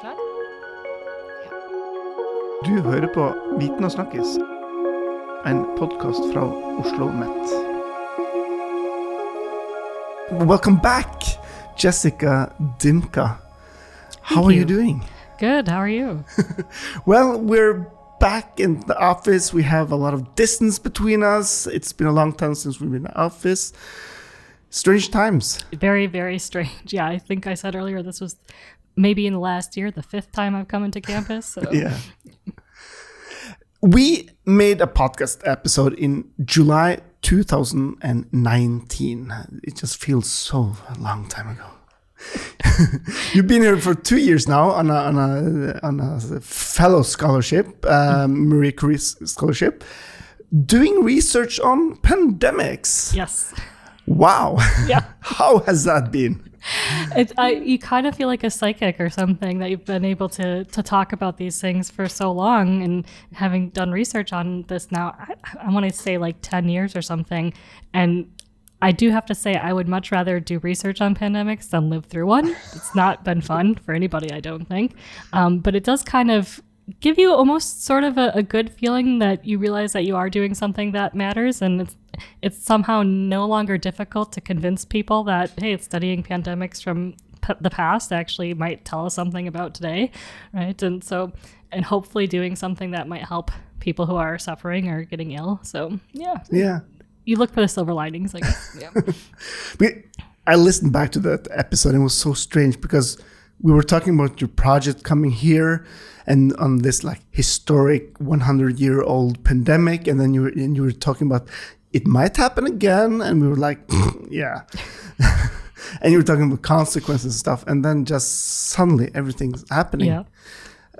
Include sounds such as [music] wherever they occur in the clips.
Klar? Du hører på Viten og snakkes, en podkast fra OsloMet. Welcome back, Jessica Dimka. How are you you. doing? Good. How are you? [laughs] Well, we're back in the office. We have a lot of distance between us. It's been a long time since we've been in the office. Strange times. Very, very strange. Yeah, I think I said earlier this was maybe in the last year the fifth time I've come into campus. So [laughs] Yeah. We made a podcast episode in July 2019. It just feels so a long time ago. [laughs] You've been here for two years now on a, on a, on a fellow scholarship, um, Marie Curie scholarship, doing research on pandemics. yes. Wow. Yeah. [laughs] How has that been? It, I, you kind of feel like a psychic or something that you've been able to to talk about these things for so long and having done research on this now I, I want to say like 10 years or something and I do have to say I would much rather do research on pandemics than live through one. It's not been fun [laughs] for anybody, I don't think. Um, but it does kind of give you almost sort of a, a good feeling that you realize that you are doing something that matters and it's it's somehow no longer difficult to convince people that hey studying pandemics from p- the past actually might tell us something about today right? And so and hopefully doing something that might help people who are suffering or getting ill. So yeah. Yeah. you look for the silver linings i guess. Yeah. [laughs] I listened back to that episode and it was so strange because we were talking about your project coming here and on this like historic 100 year old pandemic and then you were, and you were talking about it might happen again and we were like mm, yeah. [laughs] And you were talking about consequences and stuff and then just suddenly everything's happening. Yeah.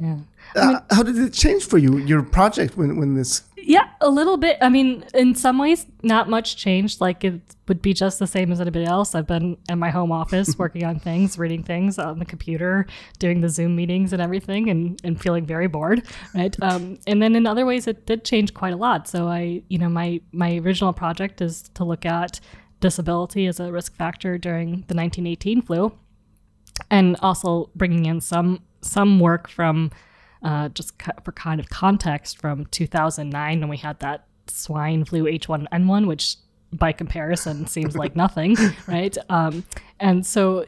Yeah Uh, how did it change for you your project when, when this Yeah, a little bit. I mean, in some ways, not much changed. Like it would be just the same as anybody else. I've been in my home office [laughs] working on things, reading things on the computer, doing the Zoom meetings and everything, and, and feeling very bored, right? Um, and then in other ways, it did change quite a lot. So I, you know, my my original project is to look at disability as a risk factor during the 1918 flu, and also bringing in some some work from uh, just for kind of context from 2009 when we had that swine flu H1N1, which by comparison [laughs] seems like nothing, right? Um, and so,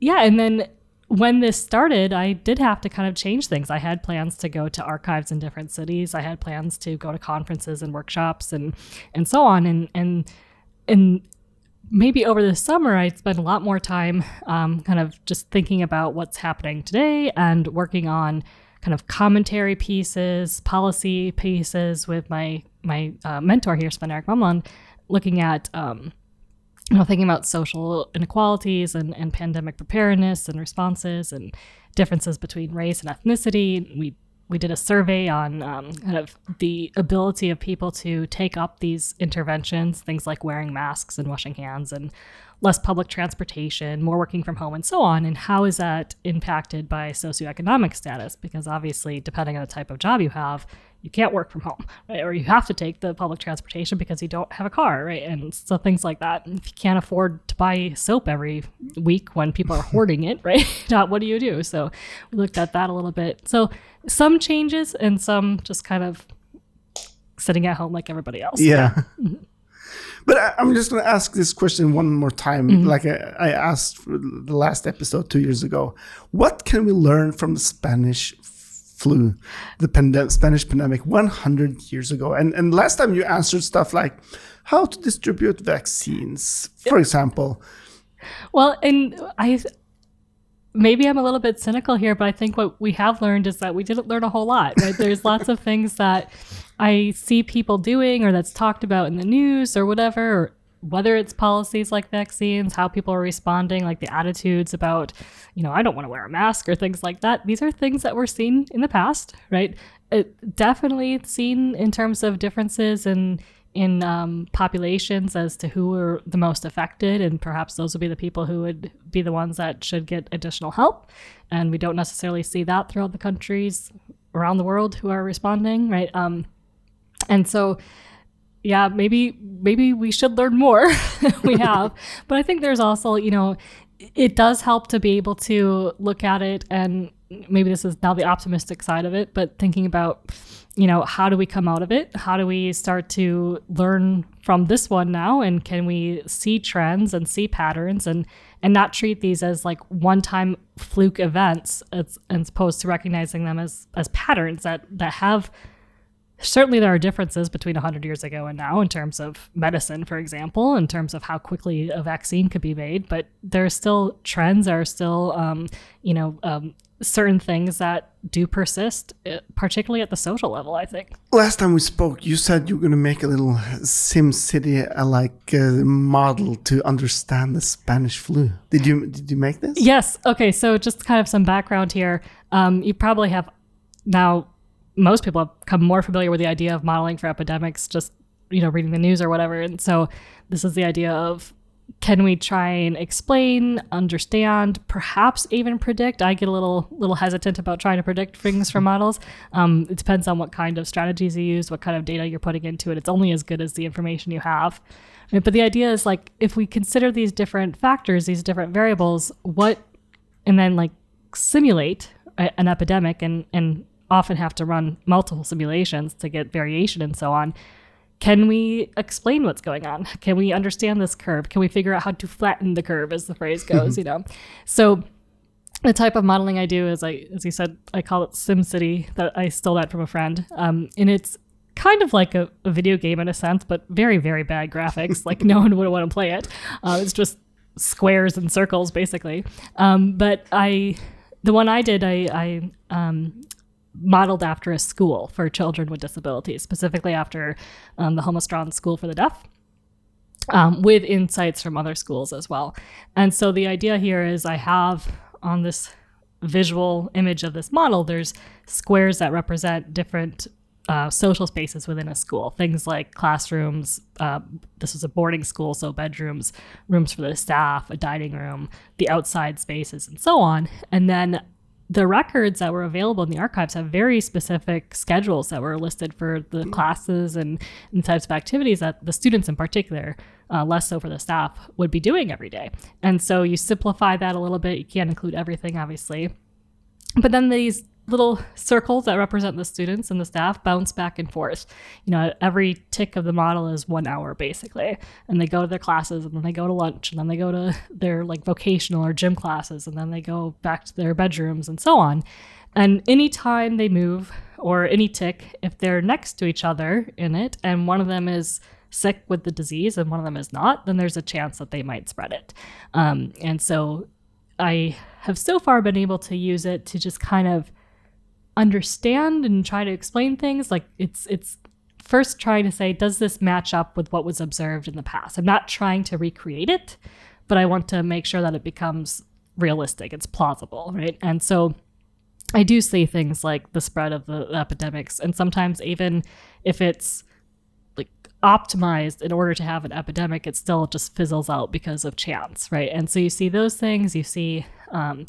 yeah, and then when this started, I did have to kind of change things. I had plans to go to archives in different cities. I had plans to go to conferences and workshops and and so on. And and and maybe over the summer, I spent a lot more time um, kind of just thinking about what's happening today and working on kind of commentary pieces, policy pieces with my my uh, mentor here, Svenn-Erik Mamelund, looking at um, you know thinking about social inequalities and, and pandemic preparedness and responses and differences between race and ethnicity. We we did a survey on um, kind of the ability of people to take up these interventions, things like wearing masks and washing hands and less public transportation, more working from home, and so on. And how is that impacted by socioeconomic status? Because obviously, depending on the type of job you have, you can't work from home, right? Or you have to take the public transportation because you don't have a car, right? And so things like that. And if you can't afford to buy soap every week when people are [laughs] hoarding it, right? [laughs] Not what do you do? So we looked at that a little bit. So some changes and some just kind of sitting at home like everybody else. Yeah. Mm-hmm. But I, I'm just going to ask this question one more time, mm-hmm. like I, I asked for the last episode two years ago. What can we learn from the Spanish flu, the pandem- Spanish pandemic 100 years ago? And, and last time you answered stuff like how to distribute vaccines, for example. Well, and I maybe I'm a little bit cynical here, but I think what we have learned is that we didn't learn a whole lot. Right? There's [laughs] lots of things that I see people doing or that's talked about in the news or whatever, or whether it's policies like vaccines, how people are responding, like the attitudes about, you know, I don't want to wear a mask or things like that. These are things that were seen in the past, right? It definitely seen in terms of differences in in um, populations as to who are the most affected, and perhaps those would be the people who would be the ones that should get additional help. And we don't necessarily see that throughout the countries around the world who are responding, right? Um, and so, yeah, maybe maybe we should learn more. [laughs] we [laughs] have, but I think there's also, you know, it does help to be able to look at it and maybe this is now the optimistic side of it, but thinking about, you know, how do we come out of it? How do we start to learn from this one now? And can we see trends and see patterns and and not treat these as like one-time fluke events as, as opposed to recognizing them as as patterns that that have certainly there are differences between 100 years ago and now in terms of medicine for example in terms of how quickly a vaccine could be made but there are still trends there are still um, you know um, certain things that do persist uh, particularly at the social level i think. Last time we spoke you said you were going to make a little SimCity uh, like uh, model to understand the spanish flu. Did you did you make this? Yes. Okay so just kind of some background here. Um, you probably have now most people have become more familiar with the idea of modeling for epidemics just you know reading the news or whatever. And so this is the idea of can we try and explain understand perhaps even predict? I get a little little hesitant about trying to predict things from [laughs] models. Um, it depends on what kind of strategies you use what kind of data you're putting into it. It's only as good as the information you have. Right? but the idea is like if we consider these different factors these different variables what and then like simulate an epidemic and and often have to run multiple simulations to get variation and so on. Can we explain what's going on? [laughs] Can we understand this curve? Can we figure out how to flatten the curve, as the phrase goes? you know, so the type of modeling I do is I, as you said, I call it SimCity. That I stole that from a friend, um, and it's kind of like a, a, video game in a sense, but very very bad graphics. like no one would want to play it. Uh, it's just squares and circles basically. Um, but I, the one I did, I, I um, modeled after a school for children with disabilities, specifically after um, the Holmestrand School for the Deaf. Um, with insights from other schools as well. And so the idea here is I have on this visual image of this model, there's squares that represent different uh, social spaces within a school. Things like classrooms. Uh, this was a boarding school, so bedrooms, rooms for the staff, a dining room, the outside spaces, and so on. And then the records that were available in the archives have very specific schedules that were listed for the mm-hmm. classes and, and types of activities that the students in particular uh, less so for the staff would be doing every day and so you simplify that a little bit you can't include everything obviously but then these little circles that represent the students and the staff bounce back and forth. You know, every tick of the model is one hour basically. And they go to their classes and then they go to lunch and then they go to their like vocational or gym classes and then they go back to their bedrooms and so on. And anytime they move or any tick, if they're next to each other in it and one of them is sick with the disease and one of them is not, then there's a chance that they might spread it. Um, and so I have so far been able to use it to just kind of understand and try to explain things like it's it's first trying to say does this match up with what was observed in the past? I'm not trying to recreate it but i want to make sure that it becomes realistic. It's plausible right? And so i do see things like the spread of the epidemics and sometimes even if it's like optimized in order to have an epidemic it still just fizzles out because of chance right? And so you see those things you see um,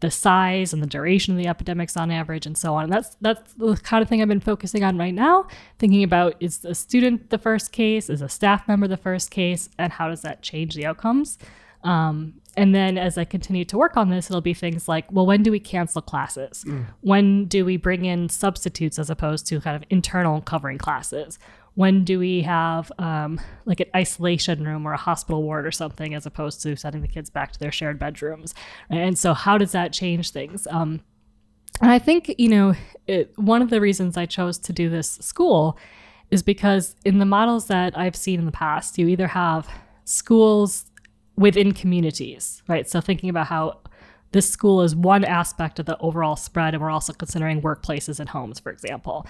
the size and the duration of the epidemics on average and so on. And that's that's the kind of thing I've been focusing on right now, thinking about is a student the first case, is a staff member the first case, and how does that change the outcomes? Um, and then as I continue to work on this, it'll be things like, well, when do we cancel classes? Mm. When do we bring in substitutes as opposed to kind of internal covering classes? When do we have um, like an isolation room or a hospital ward or something as opposed to sending the kids back to their shared bedrooms and so how does that change things? Um, and i think you know it, one of the reasons i chose to do this school is because in the models that i've seen in the past you either have schools within communities right? So thinking about how this school is one aspect of the overall spread and we're also considering workplaces and homes for example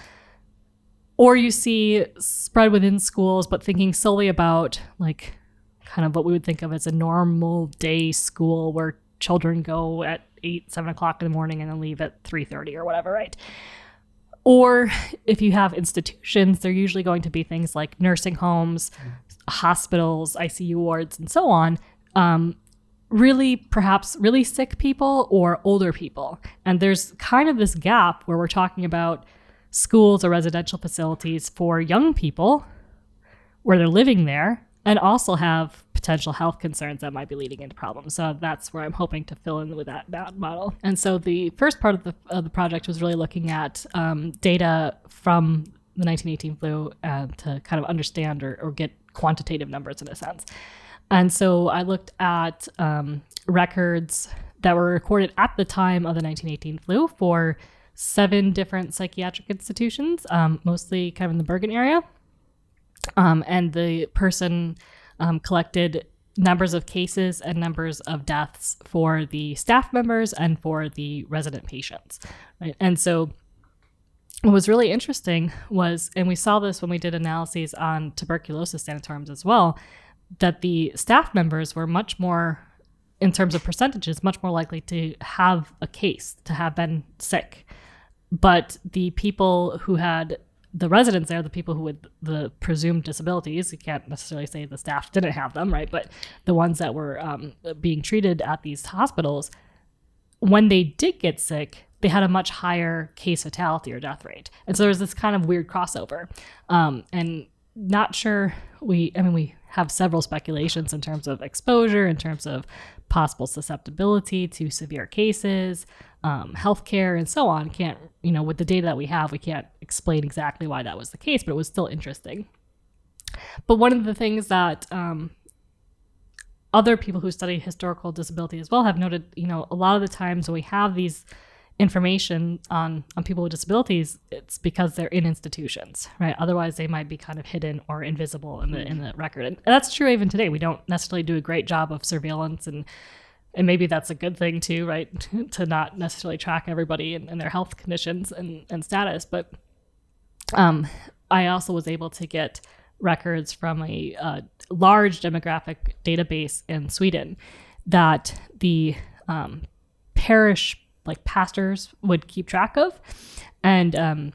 or you see spread within schools, but thinking solely about like kind of what we would think of as a normal day school where children go at eight, seven o'clock in the morning and then leave at three thirty or whatever, right? Or if you have institutions, they're usually going to be things like nursing homes, hospitals, ICU wards, and so on. Um, really, perhaps really sick people or older people. And there's kind of this gap where we're talking about schools or residential facilities for young people where they're living there and also have potential health concerns that might be leading into problems. So that's where I'm hoping to fill in with that, that model. And so the first part of the, of the project was really looking at um, data from the 1918 flu uh, to kind of understand or, or get quantitative numbers in a sense. And so I looked at um, records that were recorded at the time of the 1918 flu for seven different psychiatric institutions, um, mostly kind of in the Bergen area. Um, and the person um, collected numbers of cases and numbers of deaths for the staff members and for the resident patients. Right? And so what was really interesting was, and we saw this when we did analyses on tuberculosis sanatoriums as well, that the staff members were much more, in terms of percentages, much more likely to have a case, to have been sick. But the people who had the residents there, the people who with the presumed disabilities, you can't necessarily say the staff didn't have them, right? But the ones that were um, being treated at these hospitals, when they did get sick, they had a much higher case fatality or death rate. And so there's this kind of weird crossover. Um, and not sure we, I mean, we have several speculations in terms of exposure, in terms of possible susceptibility to severe cases, um, healthcare, and so on. Can't, you know, with the data that we have, we can't explain exactly why that was the case, but it was still interesting. But one of the things that um, other people who study historical disability as well have noted, you know, a lot of the times when we have these information on on people with disabilities, it's because they're in institutions, right? Otherwise, they might be kind of hidden or invisible in the in the record, and that's true even today. We don't necessarily do a great job of surveillance and. And maybe that's a good thing too, right? [laughs] to not necessarily track everybody and, and their health conditions and, and status. But um, I also was able to get records from a, large demographic database in Sweden that the um, parish like pastors would keep track of, and um,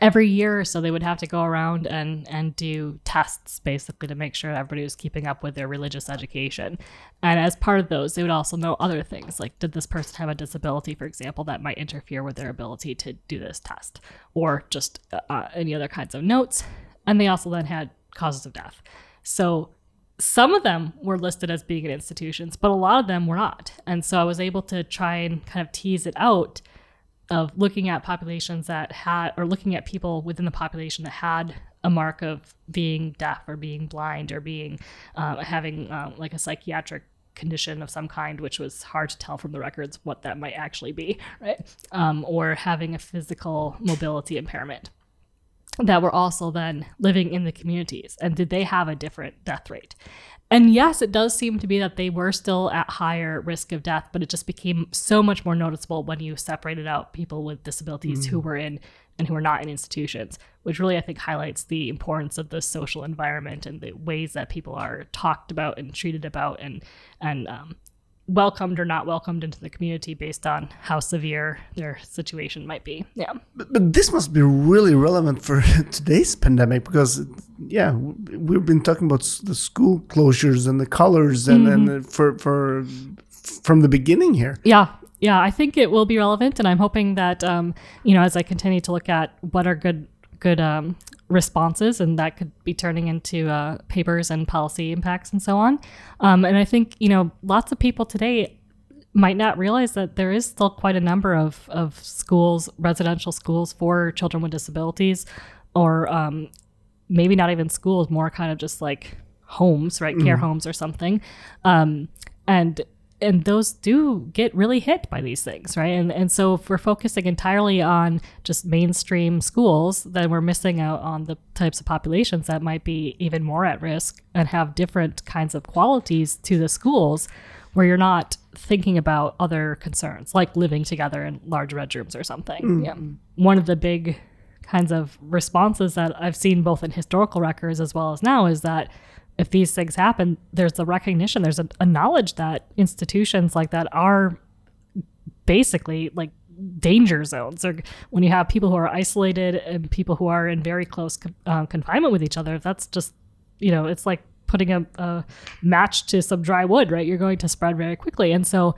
every year or so they would have to go around and and do tests basically to make sure everybody was keeping up with their religious education. And as part of those they would also know other things like did this person have a disability for example that might interfere with their ability to do this test or just uh, uh any other kinds of notes. And they also then had causes of death. So some of them were listed as being in institutions, but a lot of them were not. And so I was able to try and kind of tease it out of looking at populations that had, or looking at people within the population that had a mark of being deaf or being blind or being uh, having uh, like a psychiatric condition of some kind, which was hard to tell from the records what that might actually be, right? Um, or having a physical mobility impairment that were also then living in the communities and did they have a different death rate and yes it does seem to be that they were still at higher risk of death but it just became so much more noticeable when you separated out people with disabilities mm. who were in and who are not in institutions which really i think highlights the importance of the social environment and the ways that people are talked about and treated about and and um, welcomed or not welcomed into the community based on how severe their situation might be. Yeah. But, but this must be really relevant for [laughs] today's pandemic because, yeah, we've been talking about the school closures and the colors and, mm-hmm. and for, for from the beginning here. Yeah. Yeah, I think it will be relevant, and I'm hoping that um, you know as I continue to look at what are good good um, responses, and that could be turning into uh, papers and policy impacts and so on. Um, and I think you know lots of people today might not realize that there is still quite a number of of schools, residential schools for children with disabilities, or um, maybe not even schools, more kind of just like homes, right, mm. care homes or something. Um, and and those do get really hit by these things, right? And and so if we're focusing entirely on just mainstream schools, then we're missing out on the types of populations that might be even more at risk and have different kinds of qualities to the schools where you're not thinking about other concerns like living together in large bedrooms or something. Mm. Yeah. One of the big kinds of responses that I've seen both in historical records as well as now is that if these things happen, there's a recognition, there's a, a knowledge that institutions like that are basically like danger zones. Or when you have people who are isolated and people who are in very close uh, confinement with each other that's just you know it's like putting a, a, match to some dry wood right? You're going to spread very quickly. And so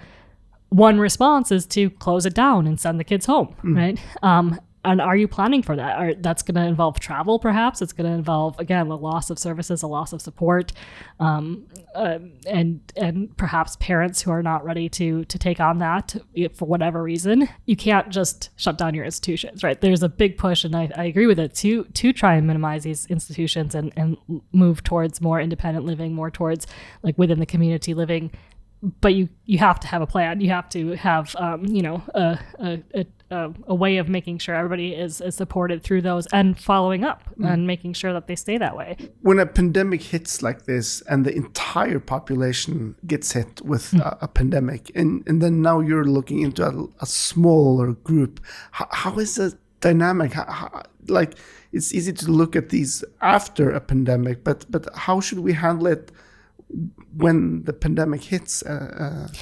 one response is to close it down and send the kids home mm. right? Um, and are you planning for that? Are, that's going to involve travel, perhaps. It's going to involve again a loss of services, a loss of support, um, uh, and and perhaps parents who are not ready to to take on that for whatever reason. You can't just shut down your institutions, right? There's a big push, and I, I agree with it to to try and minimize these institutions and and move towards more independent living, more towards like within the community living but you you have to have a plan. You have to have um, you know a, a, a, a, way of making sure everybody is, is supported through those and following up mm. and making sure that they stay that way. When a pandemic hits like this and the entire population gets hit with mm. a, a, pandemic, and and then now you're looking into a, a smaller group, how, how is the dynamic? How, how, like it's easy to look at these after a pandemic, but but how should we handle it? When the pandemic hits? Uh, uh,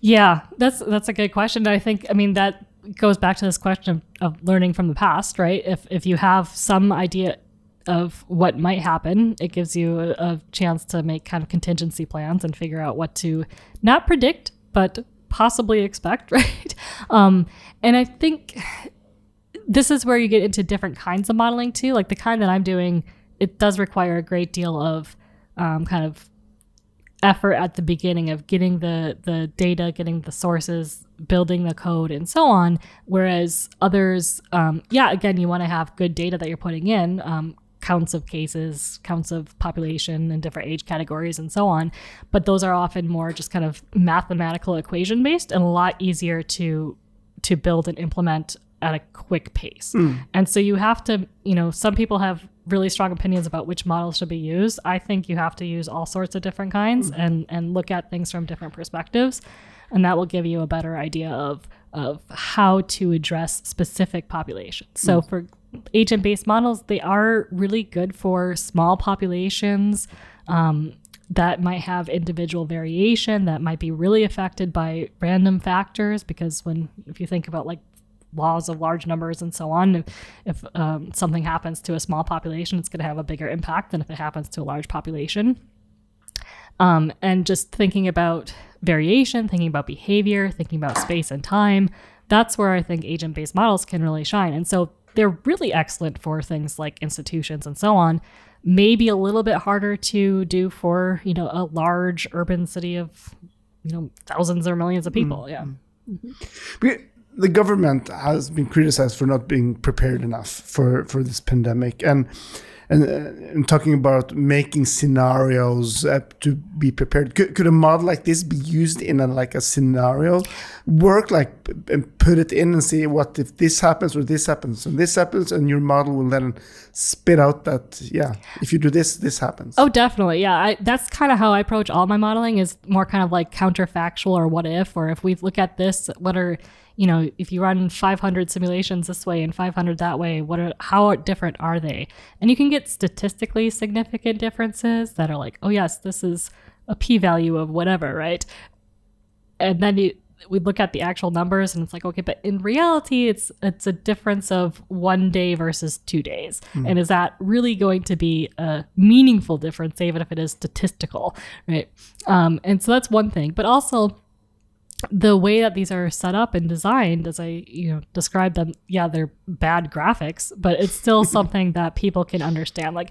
yeah, that's that's a good question. I think I mean that goes back to this question of, of learning from the past, right? If if you have some idea of what might happen, it gives you a, a chance to make kind of contingency plans and figure out what to not predict, but possibly expect, [laughs] right? Um, and I think this is where you get into different kinds of modeling too. Like the kind that I'm doing, it does require a great deal of um, kind of effort at the beginning of getting the the data, getting the sources, building the code, and so on. Whereas others, um, yeah, again, you want to have good data that you're putting in. Um, counts of cases, counts of population and different age categories and so on. But those are often more just kind of mathematical equation based and a lot easier to to build and implement at a quick pace. Mm. And so you have to, you know, some people have really strong opinions about which models should be used. I think you have to use all sorts of different kinds mm. and and look at things from different perspectives, and that will give you a better idea of of how to address specific populations. So mm. for agent-based models, they are really good for small populations. Um, that might have individual variation that might be really affected by random factors because when if you think about like laws of large numbers and so on. If, if um, something happens to a small population, it's going to have a bigger impact than if it happens to a large population. Um, and just thinking about variation, thinking about behavior, thinking about space and time, that's where I think agent based models can really shine. And so they're really excellent for things like institutions and so on. Maybe a little bit harder to do for, you know, a large urban city of, you know, thousands or millions of people. Mm-hmm. Yeah. Mm-hmm the government has been criticized for not being prepared enough for, for this pandemic. And and, uh, and talking about making scenarios uh, to be prepared. Could, could a model like this be used in a like a scenario? Work like and put it in and see what if this happens or this happens and this happens and your model will then spit out that yeah if you do this this happens. Oh definitely. Yeah I, that's kind of how i approach all my modeling is more kind of like counterfactual or what if or if we look at this what are you know, if you run 500 simulations this way and 500 that way, what are how different are they? And you can get statistically significant differences that are like, oh yes, this is a p-value of whatever, right? And then you we look at the actual numbers and it's like okay but in reality it's it's a difference of one day versus two days mm. and is that really going to be a meaningful difference even if it is statistical right um, and so that's one thing but also the way that these are set up and designed as i you know describe them yeah they're bad graphics but it's still [laughs] something that people can understand. Like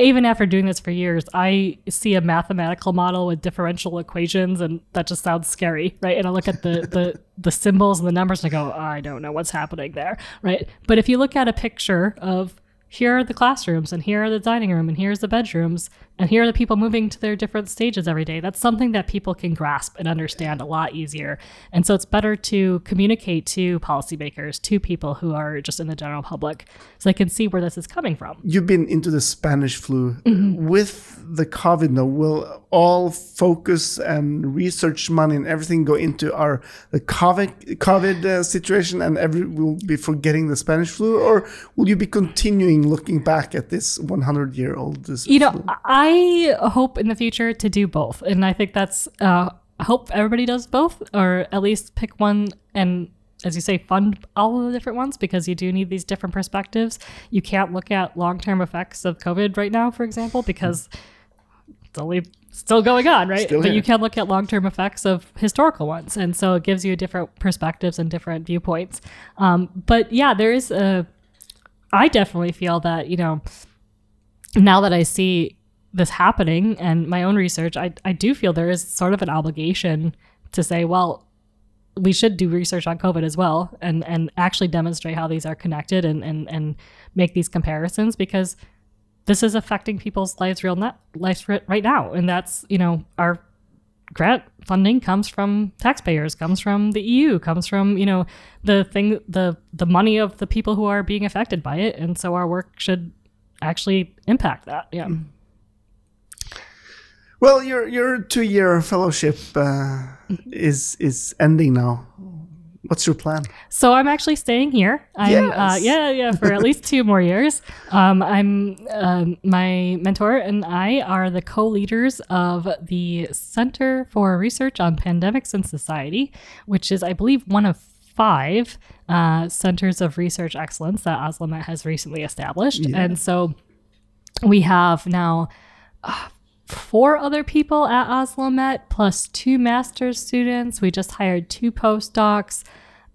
even after doing this for years i see a mathematical model with differential equations and that just sounds scary right? And i look at the the, [laughs] the symbols and the numbers and i go i don't know what's happening there right? But if you look at a picture of here are the classrooms and here are the dining room and here's the bedrooms and here are the people moving to their different stages every day. That's something that people can grasp and understand a lot easier. And so it's better to communicate to policymakers, to people who are just in the general public, so they can see where this is coming from. You've been into the Spanish flu. Mm-hmm. With the COVID now, will all focus and research money and everything go into our the COVID, COVID uh, situation and every will be forgetting the Spanish flu? Or will you be continuing looking back at this 100 year old? You know, I I hope in the future to do both, and I think that's. Uh, I hope everybody does both, or at least pick one and as you say, fund all of the different ones because you do need these different perspectives. You can't look at long term effects of COVID right now, for example, because it's only still going on, right? Still but you can look at long term effects of historical ones. And so it gives you different perspectives and different viewpoints. Um, but yeah, there is a, I definitely feel that, you know, now that I see this happening and my own research, I, I do feel there is sort of an obligation to say, well, we should do research on COVID as well and, and actually demonstrate how these are connected and, and, and make these comparisons because this is affecting people's lives real net lives right now. And that's, you know, our grant funding comes from taxpayers, comes from the EU, comes from, you know, the thing the the money of the people who are being affected by it. And so our work should actually impact that. Yeah. Well, your your two year fellowship uh, is is ending now. What's your plan? So I'm actually staying here. I'm, uh, yeah, yeah, for at least two more years. Um, I'm um my mentor and I are the co-leaders of the Center for Research on Pandemics and Society, which is, I believe, one of five uh, centers of research excellence that OsloMet has recently established. And so we have now uh, four other people at OsloMet plus two master's students. We just hired two postdocs.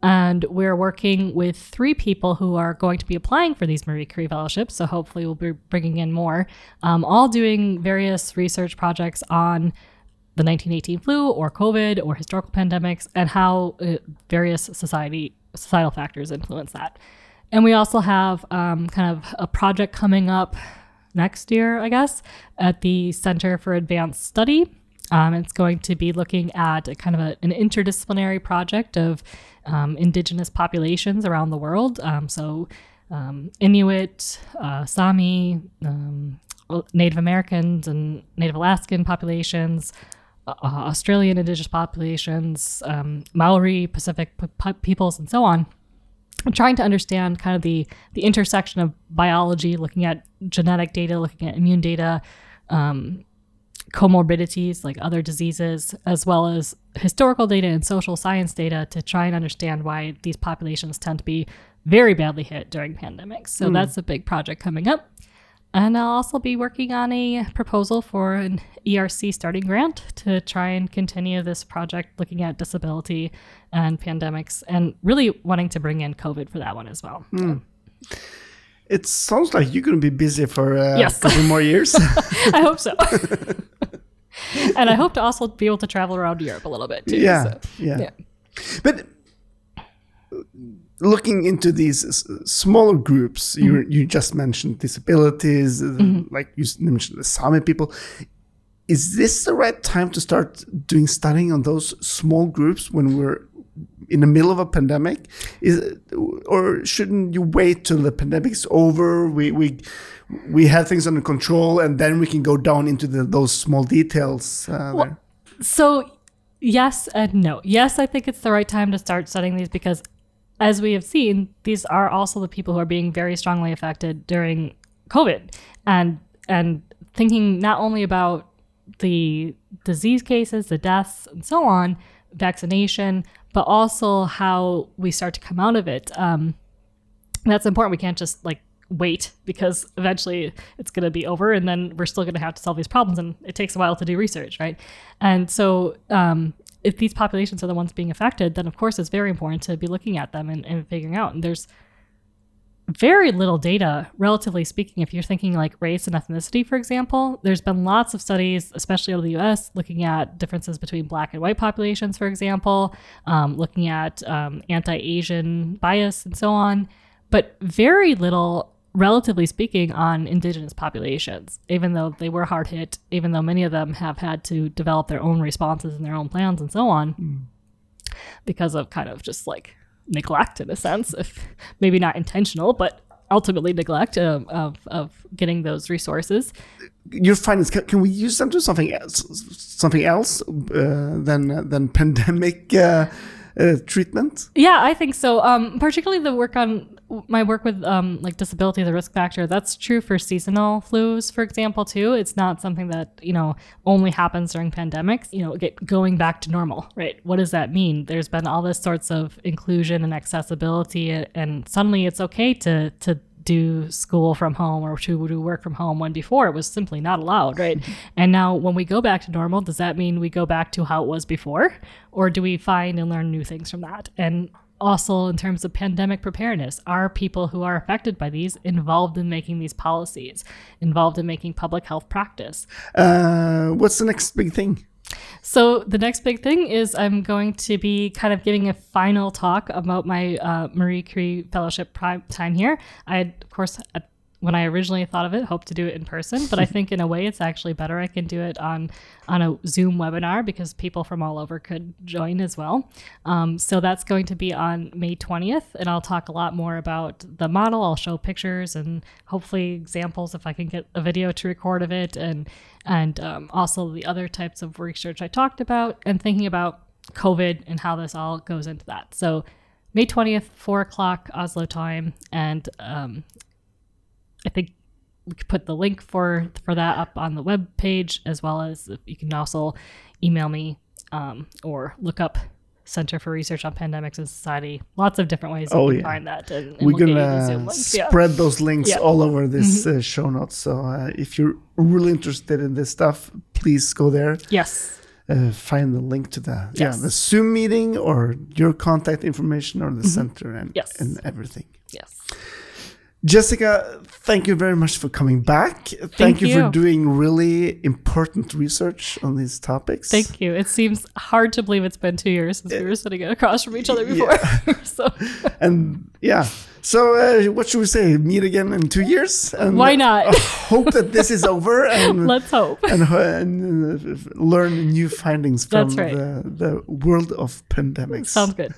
And we're working with three people who are going to be applying for these Marie Curie fellowships. So hopefully, we'll be bringing in more, um, all doing various research projects on the 1918 flu or COVID or historical pandemics and how uh, various society societal factors influence that. And we also have um, kind of a project coming up next year, I guess, at the Center for Advanced Study. Um, it's going to be looking at a kind of a, an interdisciplinary project of um, indigenous populations around the world. Um, so, um, Inuit, uh, Sami, um, Native Americans, and Native Alaskan populations, uh, Australian indigenous populations, um, Maori, Pacific p- peoples, and so on. I'm trying to understand kind of the the intersection of biology, looking at genetic data, looking at immune data, um, comorbidities like other diseases, as well as historical data and social science data to try and understand why these populations tend to be very badly hit during pandemics. So that's a big project coming up. And I'll also be working on a proposal for an ERC starting grant to try and continue this project looking at disability and pandemics and really wanting to bring in COVID for that one as well. It sounds like you're going to be busy for uh, Yes. a couple more years. [laughs] [laughs] I hope so. [laughs] and I hope to also be able to travel around Europe a little bit too. yeah, so, yeah, yeah. But looking into these smaller groups, you Mm-hmm. you just mentioned disabilities, uh, like you mentioned the Sami people. Is this the right time to start doing studying on those small groups when we're in the middle of a pandemic? Is it- or shouldn't you wait till the pandemic's over? We we we have things under control, and then we can go down into the, those small details. Uh, there. So, yes and no. Yes, I think it's the right time to start studying these because, as we have seen, these are also the people who are being very strongly affected during COVID, and and thinking not only about the disease cases, the deaths, and so on, vaccination, but also how we start to come out of it. Um, that's important. We can't just like wait because eventually it's going to be over and then we're still going to have to solve these problems and it takes a while to do research right and so um, if these populations are the ones being affected then of course it's very important to be looking at them and, and figuring out. And there's very little data relatively speaking if you're thinking like race and ethnicity for example there's been lots of studies especially out of the us looking at differences between black and white populations for example um, looking at um, anti-asian bias and so on. But very little relatively speaking on indigenous populations even though they were hard hit even though many of them have had to develop their own responses and their own plans and so on because of kind of just like neglect in a sense if [laughs] maybe not intentional but ultimately neglect of, of, of getting those resources your findings can, can we use them to something else something else uh, than than [laughs] pandemic uh, uh, treatment Yeah, I think so. Um, particularly the work on my work with um, like disability, the risk factor. That's true for seasonal flus, for example, too. It's not something that you know only happens during pandemics. You know, get going back to normal, right? What does that mean? There's been all this sorts of inclusion and accessibility, and suddenly it's okay to to do school from home or to do work from home when before it was simply not allowed, right? and now when we go back to normal, does that mean we go back to how it was before? Or do we find and learn new things from that? And also in terms of pandemic preparedness are people who are affected by these involved in making these policies involved in making public health practice Uh, what's the next big thing? so the next big thing is i'm going to be kind of giving a final talk about my uh, marie curie fellowship prime time here i of course at when I originally thought of it, hoped to do it in person, but I [laughs] think in a way it's actually better. I can do it on on a Zoom webinar because people from all over could join as well. Um, so that's going to be on May 20th, and I'll talk a lot more about the model. I'll show pictures and hopefully examples if I can get a video to record of it, and and um, also the other types of research I talked about, and thinking about COVID and how this all goes into that. So. May 20th, 4 o'clock Oslo time. And um, I think we could put the link for for that up on the web page as well as you can also email me um, or look up Center for Research on Pandemics and Society. Lots of different ways Oh, you can yeah. find that. And, and We're we'll get you the gonna links, yeah. spread those links Yeah. Mm-hmm. all over this uh, show notes. So uh, if you're really interested in this stuff, please go there. Yes. Uh, find the link to the yeah Yes. Mm-hmm. the Zoom meeting or your contact information or the center and Yes. and everything. Yes. Jessica, thank you very much for coming back. Thank, you, for doing really important research on these topics. Thank you. It seems hard to believe it's been two years since we were sitting across from each other before. [laughs] so [laughs] And yeah, so uh, what should we say? Meet again in two years? And why not? [laughs] hope that this is over and Let's hope. and, and uh, learn new findings from right. the, the world of pandemics. Sounds good.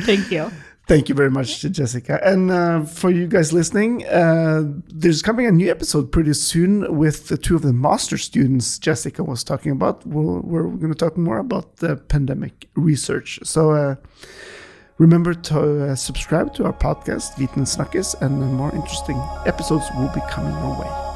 Thank you. Thank you very much, Jessica. And uh, for you guys listening, uh, there's coming a new episode pretty soon with the two of the master students Jessica was talking about. We'll, we're going to talk more about the pandemic research. So uh, remember to uh, subscribe to our podcast, Viten Snakkes, and more interesting episodes will be coming your way.